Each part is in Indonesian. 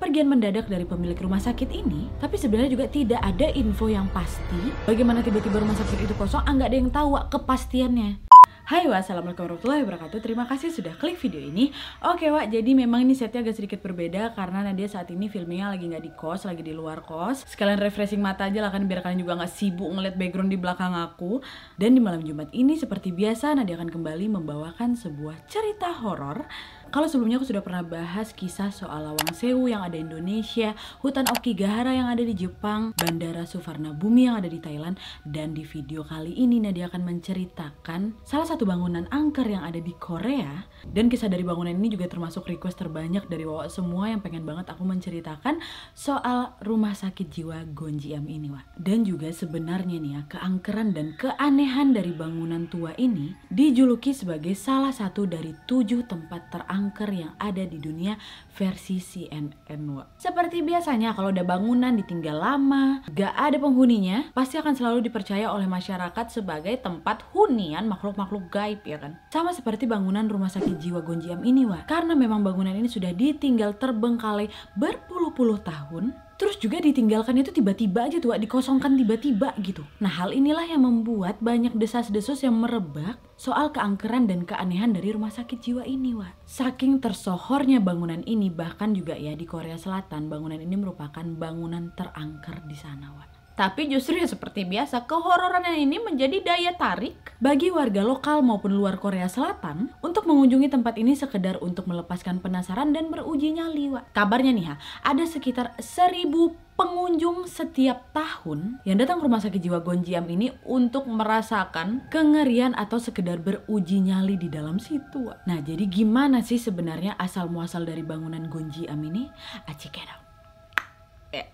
pergian mendadak dari pemilik rumah sakit ini, tapi sebenarnya juga tidak ada info yang pasti bagaimana tiba-tiba rumah sakit itu kosong, ah, nggak ada yang tahu Wak, kepastiannya. Hai Wak, Assalamualaikum warahmatullahi wabarakatuh. Terima kasih sudah klik video ini. Oke Wak, jadi memang ini setnya agak sedikit berbeda Karena Nadia saat ini filmnya lagi nggak di kos, lagi di luar kos. Sekalian refreshing mata aja lah kan Biar kalian juga nggak sibuk ngeliat background di belakang aku. Dan di malam Jumat ini seperti biasa Nadia akan kembali membawakan sebuah cerita horor kalau sebelumnya aku sudah pernah bahas kisah soal Lawang Sewu yang ada di Indonesia, hutan Okigahara yang ada di Jepang, Bandara Suvarna Bumi yang ada di Thailand, dan di video kali ini Nadia akan menceritakan salah satu bangunan angker yang ada di Korea. Dan kisah dari bangunan ini juga termasuk request terbanyak dari Wawa semua yang pengen banget aku menceritakan soal rumah sakit jiwa Gonjiam ini, Wak. Dan juga sebenarnya nih ya, keangkeran dan keanehan dari bangunan tua ini dijuluki sebagai salah satu dari tujuh tempat terangker angker yang ada di dunia versi CNN Seperti biasanya kalau ada bangunan ditinggal lama, gak ada penghuninya, pasti akan selalu dipercaya oleh masyarakat sebagai tempat hunian makhluk-makhluk gaib ya kan. Sama seperti bangunan rumah sakit jiwa Gonjiam ini Wak. Karena memang bangunan ini sudah ditinggal terbengkalai berpuluh-puluh tahun, terus juga ditinggalkan itu tiba-tiba aja tuh dikosongkan tiba-tiba gitu. Nah hal inilah yang membuat banyak desas-desus yang merebak soal keangkeran dan keanehan dari rumah sakit jiwa ini Wak saking tersohornya bangunan ini bahkan juga ya di Korea Selatan bangunan ini merupakan bangunan terangker di sana Wak tapi justru ya seperti biasa, kehororannya ini menjadi daya tarik bagi warga lokal maupun luar Korea Selatan untuk mengunjungi tempat ini sekedar untuk melepaskan penasaran dan beruji nyali. Kabarnya nih ha, ada sekitar seribu pengunjung setiap tahun yang datang ke rumah sakit jiwa Gonjiam ini untuk merasakan kengerian atau sekedar beruji nyali di dalam situ. Nah, jadi gimana sih sebenarnya asal muasal dari bangunan Gonjiam ini? Acik Eh.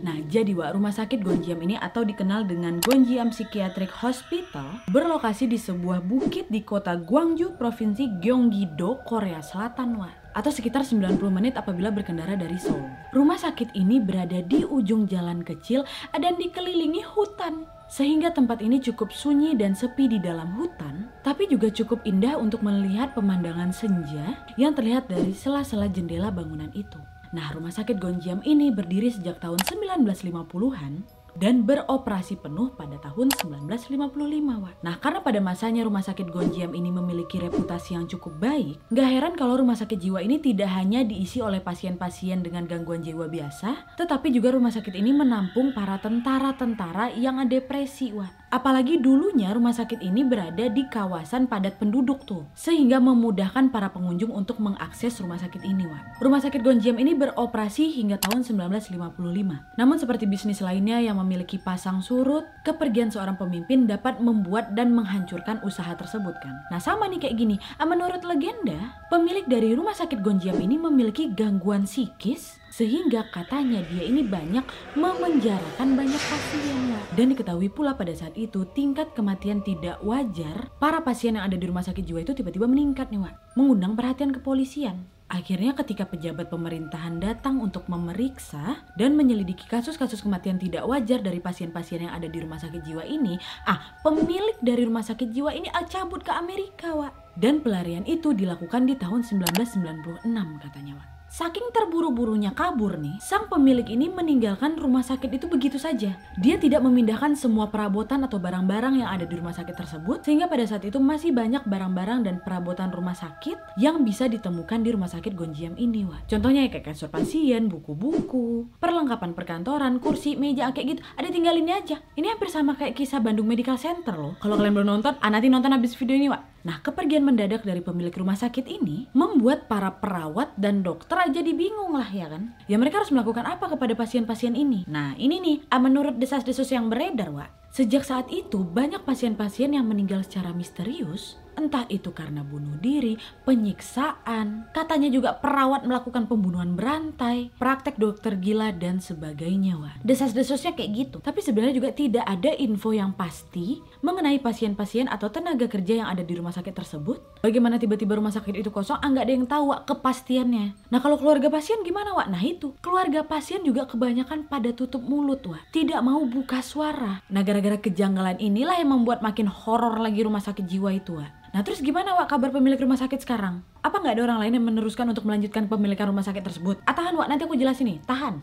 Nah, jadi Wak, rumah sakit Gonjiam ini atau dikenal dengan Gonjiam Psychiatric Hospital berlokasi di sebuah bukit di kota Gwangju, Provinsi Gyeonggi-do, Korea Selatan, Wak atau sekitar 90 menit apabila berkendara dari Seoul. Rumah sakit ini berada di ujung jalan kecil dan dikelilingi hutan. Sehingga tempat ini cukup sunyi dan sepi di dalam hutan, tapi juga cukup indah untuk melihat pemandangan senja yang terlihat dari sela-sela jendela bangunan itu. Nah, rumah sakit Gonjiam ini berdiri sejak tahun 1950-an dan beroperasi penuh pada tahun 1955 Wak. Nah karena pada masanya rumah sakit Gonjiam ini memiliki reputasi yang cukup baik, gak heran kalau rumah sakit jiwa ini tidak hanya diisi oleh pasien-pasien dengan gangguan jiwa biasa, tetapi juga rumah sakit ini menampung para tentara-tentara yang depresi Wak. Apalagi dulunya rumah sakit ini berada di kawasan padat penduduk tuh, sehingga memudahkan para pengunjung untuk mengakses rumah sakit ini, Wak. Rumah sakit Gonjiam ini beroperasi hingga tahun 1955. Namun seperti bisnis lainnya yang memiliki pasang surut, kepergian seorang pemimpin dapat membuat dan menghancurkan usaha tersebut kan. Nah sama nih kayak gini, ah, menurut legenda, pemilik dari rumah sakit Gonjiam ini memiliki gangguan psikis sehingga katanya dia ini banyak memenjarakan banyak pasien dan diketahui pula pada saat itu tingkat kematian tidak wajar para pasien yang ada di rumah sakit jiwa itu tiba-tiba meningkat nih Wak mengundang perhatian kepolisian Akhirnya ketika pejabat pemerintahan datang untuk memeriksa dan menyelidiki kasus-kasus kematian tidak wajar dari pasien-pasien yang ada di rumah sakit jiwa ini, ah pemilik dari rumah sakit jiwa ini ah, cabut ke Amerika, Wak. Dan pelarian itu dilakukan di tahun 1996 katanya, Wak. Saking terburu-burunya kabur nih, sang pemilik ini meninggalkan rumah sakit itu begitu saja. Dia tidak memindahkan semua perabotan atau barang-barang yang ada di rumah sakit tersebut, sehingga pada saat itu masih banyak barang-barang dan perabotan rumah sakit yang bisa ditemukan di rumah sakit Gonjiam ini, wah. Contohnya ya kayak kasur pasien, buku-buku, perlengkapan perkantoran, kursi, meja, kayak gitu. Ada tinggalinnya aja. Ini hampir sama kayak kisah Bandung Medical Center loh. Kalau kalian belum nonton, nanti nonton habis video ini, wah. Nah, kepergian mendadak dari pemilik rumah sakit ini membuat para perawat dan dokter aja dibingung lah ya kan. Ya mereka harus melakukan apa kepada pasien-pasien ini? Nah, ini nih, ah, menurut desas-desus yang beredar, Wak. Sejak saat itu, banyak pasien-pasien yang meninggal secara misterius Entah itu karena bunuh diri, penyiksaan, katanya juga perawat melakukan pembunuhan berantai, praktek dokter gila dan sebagainya. Wah. Desas-desusnya kayak gitu. Tapi sebenarnya juga tidak ada info yang pasti mengenai pasien-pasien atau tenaga kerja yang ada di rumah sakit tersebut. Bagaimana tiba-tiba rumah sakit itu kosong, ah, nggak ada yang tahu wak, kepastiannya. Nah kalau keluarga pasien gimana wak? Nah itu, keluarga pasien juga kebanyakan pada tutup mulut wak. Tidak mau buka suara. Nah gara-gara kejanggalan inilah yang membuat makin horor lagi rumah sakit jiwa itu wak. Nah terus gimana Wak kabar pemilik rumah sakit sekarang? Apa nggak ada orang lain yang meneruskan untuk melanjutkan pemilikan rumah sakit tersebut? Ah tahan Wak, nanti aku jelasin nih, tahan.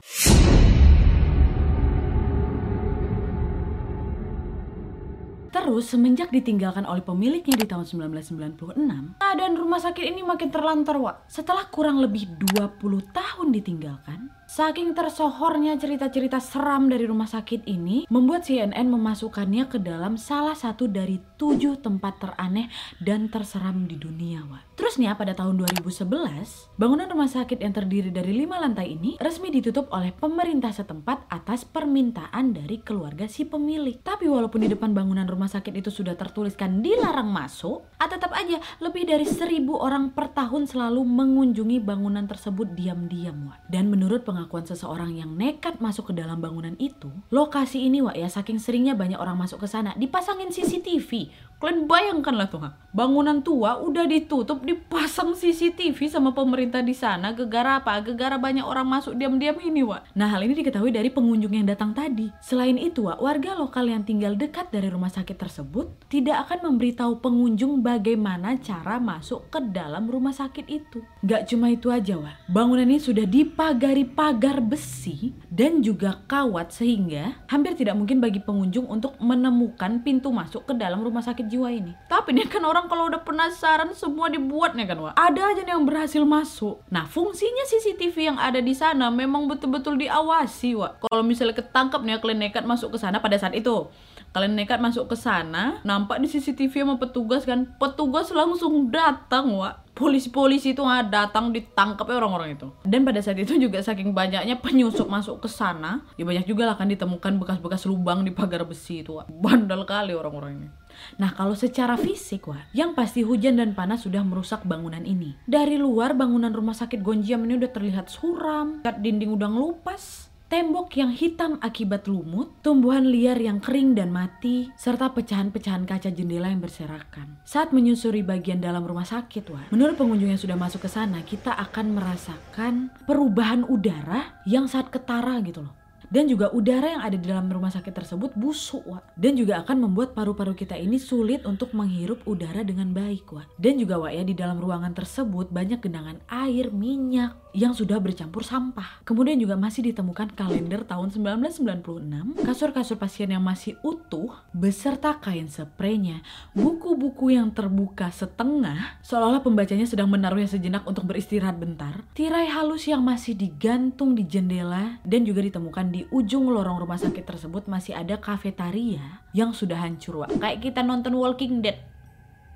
Terus semenjak ditinggalkan oleh pemiliknya di tahun 1996, keadaan rumah sakit ini makin terlantar, Wak. Setelah kurang lebih 20 tahun ditinggalkan, Saking tersohornya cerita-cerita seram dari rumah sakit ini, membuat CNN memasukkannya ke dalam salah satu dari tujuh tempat teraneh dan terseram di dunia, Wak. Terus nih ya, pada tahun 2011, bangunan rumah sakit yang terdiri dari lima lantai ini resmi ditutup oleh pemerintah setempat atas permintaan dari keluarga si pemilik. Tapi walaupun di depan bangunan rumah sakit itu sudah tertuliskan dilarang masuk, ah, tetap aja lebih dari seribu orang per tahun selalu mengunjungi bangunan tersebut diam-diam. Dan menurut pengakuan seseorang yang nekat masuk ke dalam bangunan itu, lokasi ini wak ya saking seringnya banyak orang masuk ke sana dipasangin CCTV. Kalian bayangkan lah tuh, bangunan tua udah ditutup dipasang CCTV sama pemerintah di sana. Gegara apa? Gegara banyak orang masuk diam-diam ini, Wak. Nah, hal ini diketahui dari pengunjung yang datang tadi. Selain itu, Wak, warga lokal yang tinggal dekat dari rumah sakit tersebut tidak akan memberitahu pengunjung bagaimana cara masuk ke dalam rumah sakit itu. Gak cuma itu aja, Wak. Bangunan ini sudah dipagari pagar besi dan juga kawat sehingga hampir tidak mungkin bagi pengunjung untuk menemukan pintu masuk ke dalam rumah sakit jiwa ini. Tapi nih kan orang kalau udah penasaran semua dibuat nih kan, Wak. Ada aja nih yang berhasil masuk. Nah, fungsinya CCTV yang ada di sana memang betul-betul diawasi, Wak. Kalau misalnya ketangkap nih kalian nekat masuk ke sana pada saat itu, kalian nekat masuk ke sana, nampak di CCTV sama petugas kan, petugas langsung datang, Wak polisi-polisi itu nggak datang ditangkap ya orang-orang itu. Dan pada saat itu juga saking banyaknya penyusup masuk ke sana, ya banyak juga lah kan ditemukan bekas-bekas lubang di pagar besi itu. Bandel kali orang-orang ini. Nah kalau secara fisik wah, yang pasti hujan dan panas sudah merusak bangunan ini. Dari luar bangunan rumah sakit Gonjiam ini udah terlihat suram, kat dinding udah ngelupas, tembok yang hitam akibat lumut, tumbuhan liar yang kering dan mati, serta pecahan-pecahan kaca jendela yang berserakan. Saat menyusuri bagian dalam rumah sakit, wah, menurut pengunjung yang sudah masuk ke sana, kita akan merasakan perubahan udara yang saat ketara gitu loh dan juga udara yang ada di dalam rumah sakit tersebut busuk Wak. dan juga akan membuat paru-paru kita ini sulit untuk menghirup udara dengan baik Wak. dan juga Wak ya di dalam ruangan tersebut banyak genangan air minyak yang sudah bercampur sampah kemudian juga masih ditemukan kalender tahun 1996 kasur-kasur pasien yang masih utuh beserta kain spraynya buku-buku yang terbuka setengah seolah-olah pembacanya sedang menaruhnya sejenak untuk beristirahat bentar tirai halus yang masih digantung di jendela dan juga ditemukan di di ujung lorong rumah sakit tersebut masih ada kafetaria yang sudah hancur, Wak. Kayak kita nonton Walking Dead.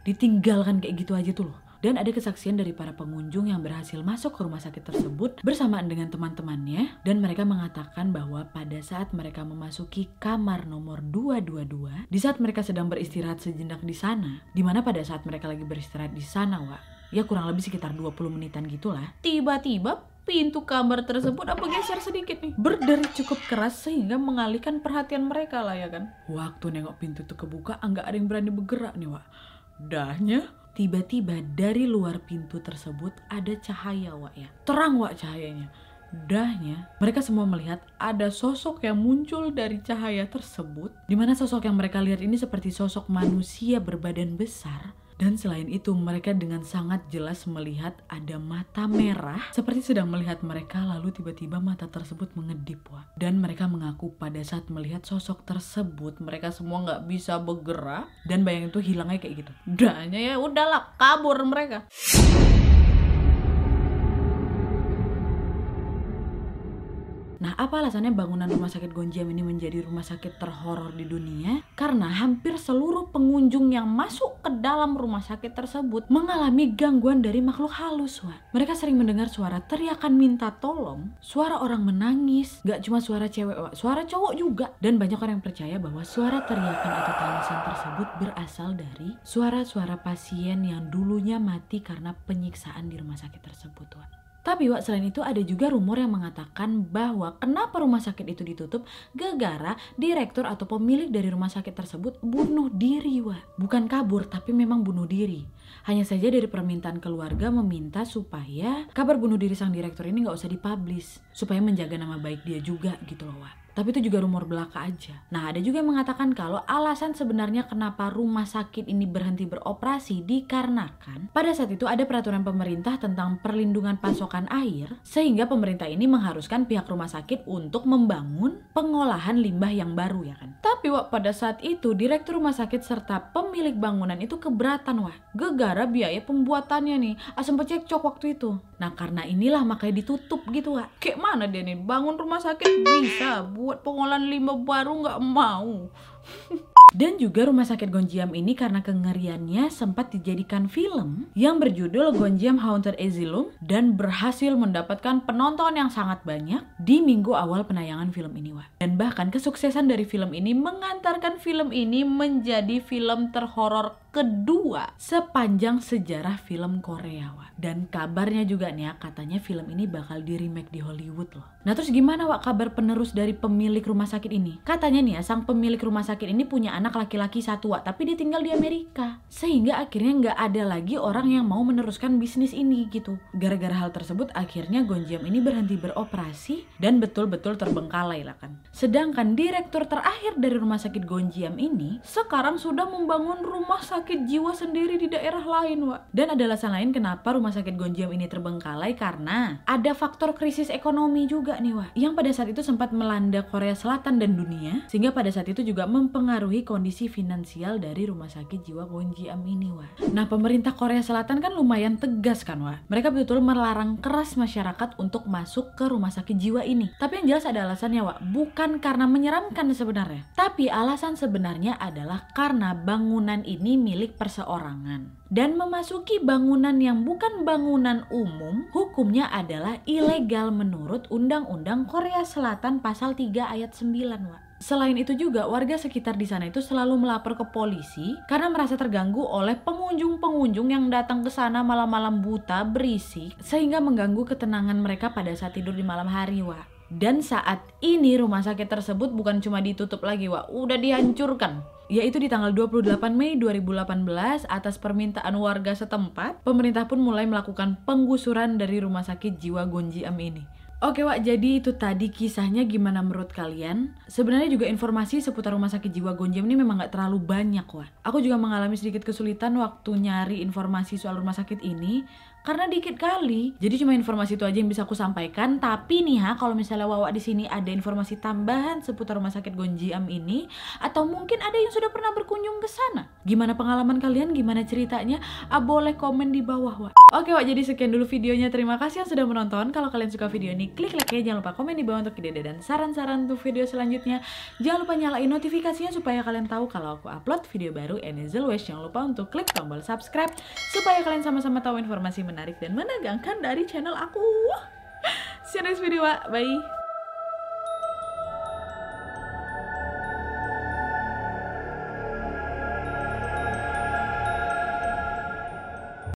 Ditinggalkan kayak gitu aja tuh loh. Dan ada kesaksian dari para pengunjung yang berhasil masuk ke rumah sakit tersebut bersamaan dengan teman-temannya dan mereka mengatakan bahwa pada saat mereka memasuki kamar nomor 222, di saat mereka sedang beristirahat sejenak di sana, di mana pada saat mereka lagi beristirahat di sana, Wak, ya kurang lebih sekitar 20 menitan gitulah. Tiba-tiba pintu kamar tersebut apa geser sedikit nih? Berderi cukup keras sehingga mengalihkan perhatian mereka lah ya kan? Waktu nengok pintu itu kebuka enggak ada yang berani bergerak nih wak. Dahnya tiba-tiba dari luar pintu tersebut ada cahaya wak ya. Terang wak cahayanya. Dahnya, mereka semua melihat ada sosok yang muncul dari cahaya tersebut, di mana sosok yang mereka lihat ini seperti sosok manusia berbadan besar dan selain itu mereka dengan sangat jelas melihat ada mata merah seperti sedang melihat mereka lalu tiba-tiba mata tersebut mengedip wah. Dan mereka mengaku pada saat melihat sosok tersebut mereka semua nggak bisa bergerak dan bayang itu hilangnya kayak gitu. Dahnya ya udahlah kabur mereka. Nah, apa alasannya bangunan rumah sakit Gonjiam ini menjadi rumah sakit terhoror di dunia? Karena hampir seluruh pengunjung yang masuk ke dalam rumah sakit tersebut mengalami gangguan dari makhluk halus, Wak. Mereka sering mendengar suara teriakan minta tolong, suara orang menangis, gak cuma suara cewek, Wak, suara cowok juga. Dan banyak orang yang percaya bahwa suara teriakan atau tangisan tersebut berasal dari suara-suara pasien yang dulunya mati karena penyiksaan di rumah sakit tersebut, Wak. Tapi Wak selain itu ada juga rumor yang mengatakan bahwa kenapa rumah sakit itu ditutup gara direktur atau pemilik dari rumah sakit tersebut bunuh diri Wak. Bukan kabur tapi memang bunuh diri. Hanya saja dari permintaan keluarga meminta supaya kabar bunuh diri sang direktur ini nggak usah dipublish supaya menjaga nama baik dia juga gitu loh Wak. Tapi itu juga rumor belaka aja. Nah, ada juga yang mengatakan kalau alasan sebenarnya kenapa rumah sakit ini berhenti beroperasi dikarenakan pada saat itu ada peraturan pemerintah tentang perlindungan pasokan air sehingga pemerintah ini mengharuskan pihak rumah sakit untuk membangun pengolahan limbah yang baru ya kan. Tapi wah pada saat itu direktur rumah sakit serta pemilik bangunan itu keberatan wah gegara biaya pembuatannya nih asam cekcok waktu itu. Nah karena inilah makanya ditutup gitu wah. Kayak mana dia nih bangun rumah sakit bisa buat pengolahan limbah baru nggak mau. Dan juga rumah sakit Gonjiam ini karena kengeriannya sempat dijadikan film yang berjudul Gonjiam Haunted Asylum dan berhasil mendapatkan penonton yang sangat banyak di minggu awal penayangan film ini, Wak. Dan bahkan kesuksesan dari film ini mengantarkan film ini menjadi film terhoror kedua sepanjang sejarah film Korea, Wak. Dan kabarnya juga nih ya, katanya film ini bakal di remake di Hollywood loh. Nah terus gimana Wak kabar penerus dari pemilik rumah sakit ini? Katanya nih ya, sang pemilik rumah sakit ini punya anak laki-laki satu Wak, tapi dia tinggal di Amerika. Sehingga akhirnya nggak ada lagi orang yang mau meneruskan bisnis ini gitu. Gara-gara hal tersebut akhirnya Gonjiam ini berhenti beroperasi dan betul-betul terbengkalai lah kan. Sedangkan direktur terakhir dari rumah sakit Gonjiam ini sekarang sudah membangun rumah sakit sakit jiwa sendiri di daerah lain, Wak. Dan ada alasan lain kenapa rumah sakit Gonjiam ini terbengkalai karena ada faktor krisis ekonomi juga nih, Wak. Yang pada saat itu sempat melanda Korea Selatan dan dunia, sehingga pada saat itu juga mempengaruhi kondisi finansial dari rumah sakit jiwa Gonjiam ini, Wak. Nah, pemerintah Korea Selatan kan lumayan tegas kan, Wak. Mereka betul-betul melarang keras masyarakat untuk masuk ke rumah sakit jiwa ini. Tapi yang jelas ada alasannya, Wak. Bukan karena menyeramkan sebenarnya. Tapi alasan sebenarnya adalah karena bangunan ini milik perseorangan. Dan memasuki bangunan yang bukan bangunan umum, hukumnya adalah ilegal menurut Undang-Undang Korea Selatan pasal 3 ayat 9, Wak. Selain itu juga warga sekitar di sana itu selalu melapor ke polisi karena merasa terganggu oleh pengunjung-pengunjung yang datang ke sana malam-malam buta berisik sehingga mengganggu ketenangan mereka pada saat tidur di malam hari, Wak. Dan saat ini rumah sakit tersebut bukan cuma ditutup lagi, Wak, udah dihancurkan yaitu di tanggal 28 Mei 2018 atas permintaan warga setempat, pemerintah pun mulai melakukan penggusuran dari rumah sakit jiwa Gonjiam ini. Oke Wak, jadi itu tadi kisahnya gimana menurut kalian? Sebenarnya juga informasi seputar rumah sakit jiwa Gonjiam ini memang gak terlalu banyak Wak. Aku juga mengalami sedikit kesulitan waktu nyari informasi soal rumah sakit ini karena dikit kali. Jadi cuma informasi itu aja yang bisa aku sampaikan. Tapi nih ha, kalau misalnya Wawa di sini ada informasi tambahan seputar rumah sakit Gonjiam ini, atau mungkin ada yang sudah pernah berkunjung ke sana, gimana pengalaman kalian? Gimana ceritanya? Ah, boleh komen di bawah, Wak. Oke, Wak. Jadi sekian dulu videonya. Terima kasih yang sudah menonton. Kalau kalian suka video ini, klik like ya. Jangan lupa komen di bawah untuk ide dan saran-saran untuk video selanjutnya. Jangan lupa nyalain notifikasinya supaya kalian tahu kalau aku upload video baru. And as always, jangan lupa untuk klik tombol subscribe supaya kalian sama-sama tahu informasi menarik dan menegangkan dari channel aku. See you next video, Bye.